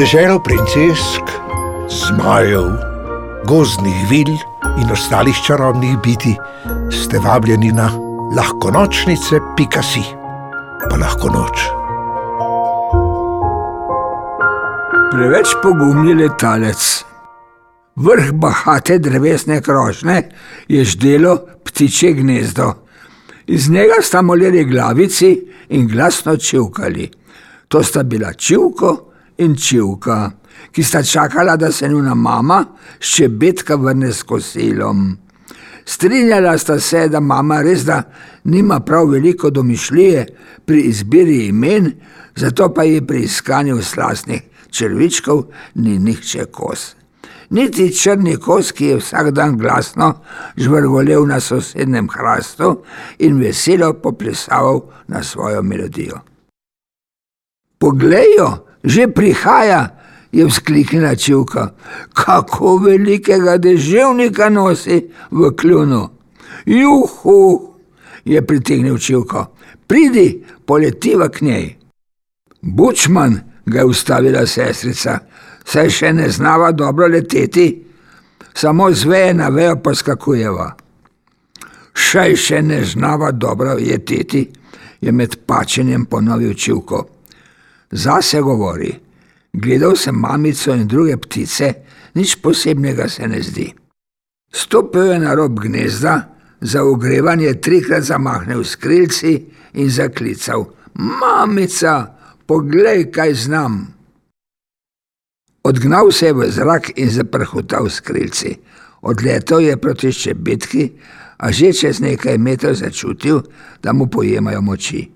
deželo princesk, zmajev, gozdnih vil in ostalih čarobnih biti ste vabljeni na lahko nočnice, pika si, pa lahko noč. Preveč pogumni letalec. Vrh bahate drevesne krožne je ždelo ptiče gnezdo. Iz njega sta molili glavici in glasno čivkali. To sta bila čivko in čivka, ki sta čakala, da se njuna mama še betka vrne s kosilom. Strinjala sta se, da mama res da nima prav veliko domišljije pri izbiri imen, zato pa ji pri iskanju slasnih črvičkov ni nihče kos. Niti črni kos, ki je vsak dan glasno žvrgolel na sosednjem hrastu in veselo poplesaval na svojo melodijo. Poglejo, že prihaja, je vzkliknila čivka. Kako velikega deževnika nosi v kljunu. Juhu, je pritegnil čivko. Pridi, poletiva k njej. Bučman, ga je ustavila sestrica, saj še ne znava dobro leteti, samo zveje na vejo poskakujeva. Šaj še ne znava dobro leteti, je med pačenjem ponovil čivko. Zase govori. Gledal sem mamico in druge ptice, nič posebnega se ne zdi. Stopil je na rob gnezda, za ogrevanje trikrat zamahnil s krilci in zaklical: Mamica, poglej, kaj znam. Odgnal se je v zrak in zaprhutal s krilci. Odletel je proti ščebetki, a že čez nekaj metrov začutil, da mu pojemajo moči.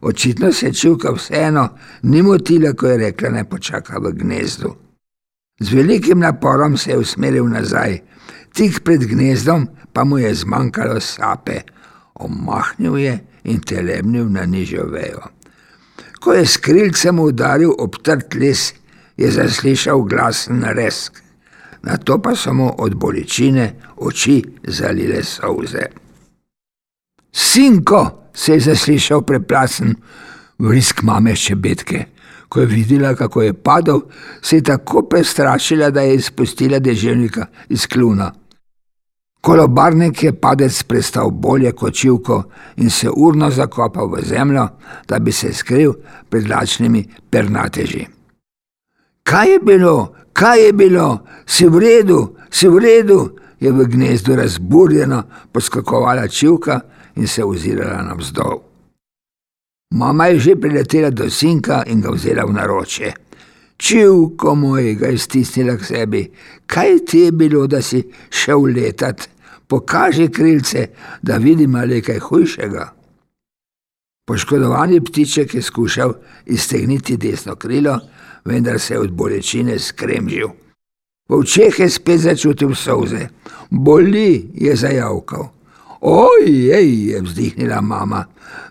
Očitno se čuvka vseeno ni motila, ko je rekla, naj počaka v gnezdu. Z velikim naporom se je usmeril nazaj, tik pred gnezdom pa mu je zmanjkalo sape. Omahnil je in telebnil na nižjo vejo. Ko je skrilcem udaril ob trd les, je zaslišal glasen resk. Na to pa so mu od bolečine oči zalile solze. Sinko! Se je zaslišal preplasen vrisk mame ščebetke. Ko je videla, kako je padel, se je tako prestrašila, da je izpustila deževnika iz kluna. Kolobarnik je padec prestal bolje kot čivko in se urno zakopal v zemljo, da bi se skril pred lačnimi pernateži. Kaj je bilo, kaj je bilo, si v redu, si v redu, je v gnezdu razburjeno poskakovala čivka in se ozirala navzdol. Mama je že priletela do sinka in ga vzela v naročje. Čivko moj, ga je stisnila k sebi, kaj ti je bilo, da si šel letat, pokaži krilce, da vidim ali kaj hujšega. Poškodovani ptiček je skušal iztegniti desno krilo, vendar se je od bolečine skremžil. V očeh je spet začutil solze, boli je zajavkal. Ojej, je vzdihnila mama,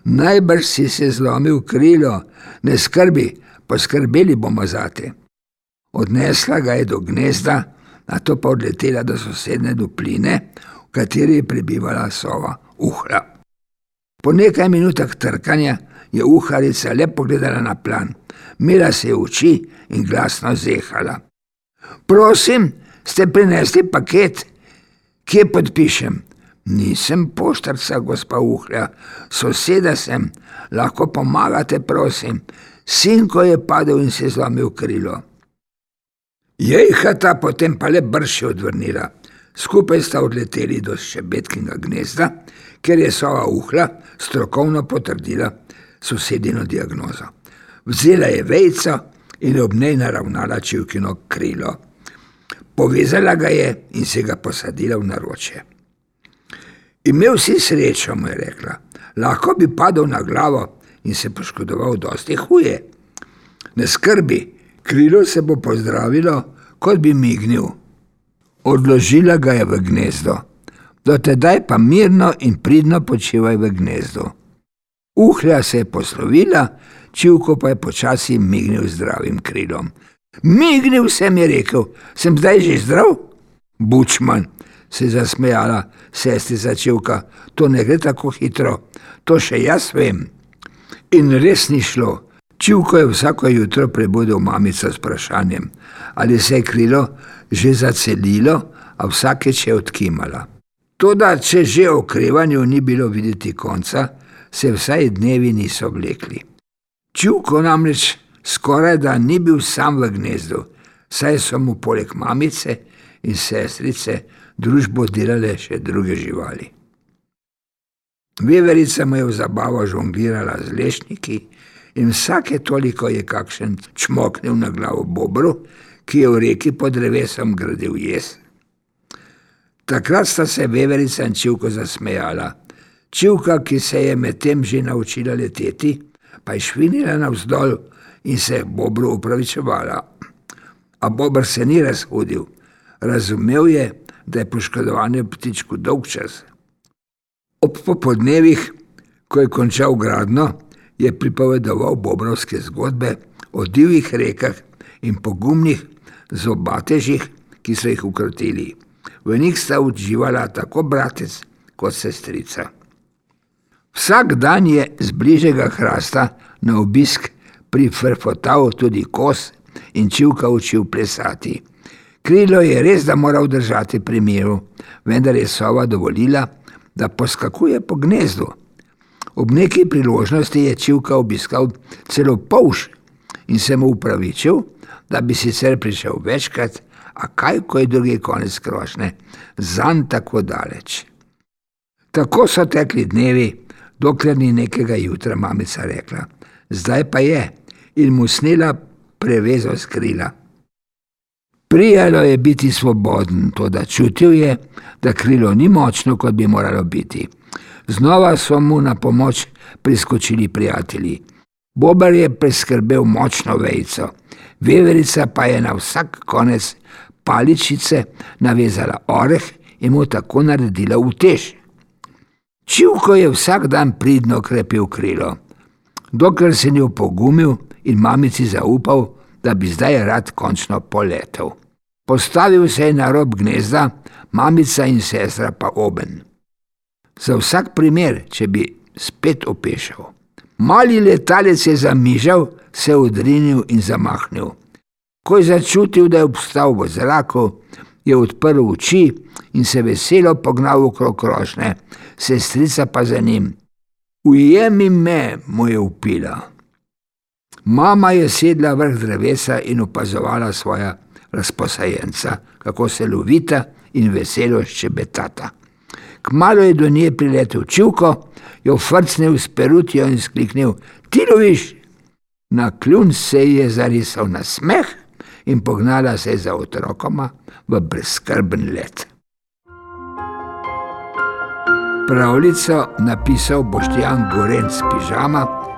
najbrž si se zlomil krilo, ne skrbi, poskrbeli bomo za te. Odnesla ga je do gnezda, na to pa odletela do sosedne dupline, v kateri je prebivala sova uhla. Po nekaj minutah trkanja je uharica le pogledala na plan, mila se je oči in glasno zehala. Prosim, ste prinesli paket, kje podpišem? Nisem poštarca, gospa Uhlja, soseda sem, lahko pomagate, prosim. Sinko je padel in se zlomil krilo. Jejhata potem pa le brše odvrnila. Skupaj sta odleteli do šebetkinga gnezda, ker je sova Uhla strokovno potrdila sosedino diagnozo. Vzela je vejco in ob njej naravnala čivkino krilo. Povezala ga je in se ga posadila v naročje. Imel si srečo, mu je rekla, lahko bi padel na glavo in se poškodoval dosti huje. Ne skrbi, krilo se bo pozdravilo, kot bi mignil. Odložila ga je v gnezdo, do tedaj pa mirno in pridno počivaj v gnezdu. Uhlja se je poslovila, čivko pa je počasi mignil zdravim krilom. Mignil sem, je rekel, sem zdaj že zdrav? Bučman, se je zasmejala sestrica Čevka, to ne gre tako hitro, to še jaz vem. In res ni šlo, Čivko je vsako jutro prebudil mamico s vprašanjem, ali se je krilo že zacelilo, a vsakeč je odkimala. Toda, če že o okrevanju ni bilo videti konca, se vsaj dnevi niso vlekli. Čivko namreč skoraj da ni bil sam v gnezdu, saj so mu poleg mamice in sestrice družbo delale še druge živali. Veverica mu je v zabavo žonglirala z lešniki in vsake toliko je kakšen čmoknil na glavo Bobru, ki je v reki pod drevesom gradil jez. Takrat sta se Veverica in Čivko zasmejala. Čivka, ki se je medtem že naučila leteti, pa je švinila navzdol in se Bobru upravičevala. A Bobr se ni razhudil, razumel je, da je poškodovanje ptičku dolg čas. Ob popodnevih, ko je končal gradno, je pripovedoval bobrovske zgodbe o divjih rekah in pogumnih zobatežih, ki so jih ukrotili. V njih sta uživala tako bratec kot sestrica. Vsak dan je z bližnjega hrasta na obisk prifrfotal tudi kos in čivka učil plesati. Krilo je res, da moral držati pri miru, vendar je sova dovolila, da poskakuje po gnezdu. Ob neki priložnosti je čivka obiskal celo polš in se mu upravičil, da bi sicer prišel večkrat, a kaj, ko je drugi konec krošne, zanj tako daleč. Tako so tekli dnevi, dokler ni nekega jutra mamica rekla: Zdaj pa je in mu snila prevezo skrila. Prijalo je biti svoboden, to da čutil je, da krilo ni močno, kot bi moralo biti. Znova so mu na pomoč priskočili prijatelji. Bobar je preskrbel močno vejco, veverica pa je na vsak konec paličice navezala oreh in mu tako naredila utež. Čivko je vsak dan pridno krepil krilo, dokler se ni opogumil in mamici zaupal, da bi zdaj rad končno poletel. Postavil se je na rob gnezda, mamica in sestra pa oben. Za vsak primer, če bi spet opešal. Mali letalec je zamižal, se odrinil in zamahnil. Ko je začutil, da je obstal v zraku, je odprl oči in se veselo pognal okrog krošne, sestrica pa za njim. Ujemi me, mu je upila. Mama je sedla vrh drevesa in opazovala svoja razposajenca, kako se lovita in veselo ščebetata. Kmalo je do nje priletel čivko, jo frcnil s perutjo in skliknil: Ti loviš! Na kljun se je zarisal na smeh in pognala se za otrokoma v brezskrben let. Pravljico napisal Boštjan Gorenc Pižama,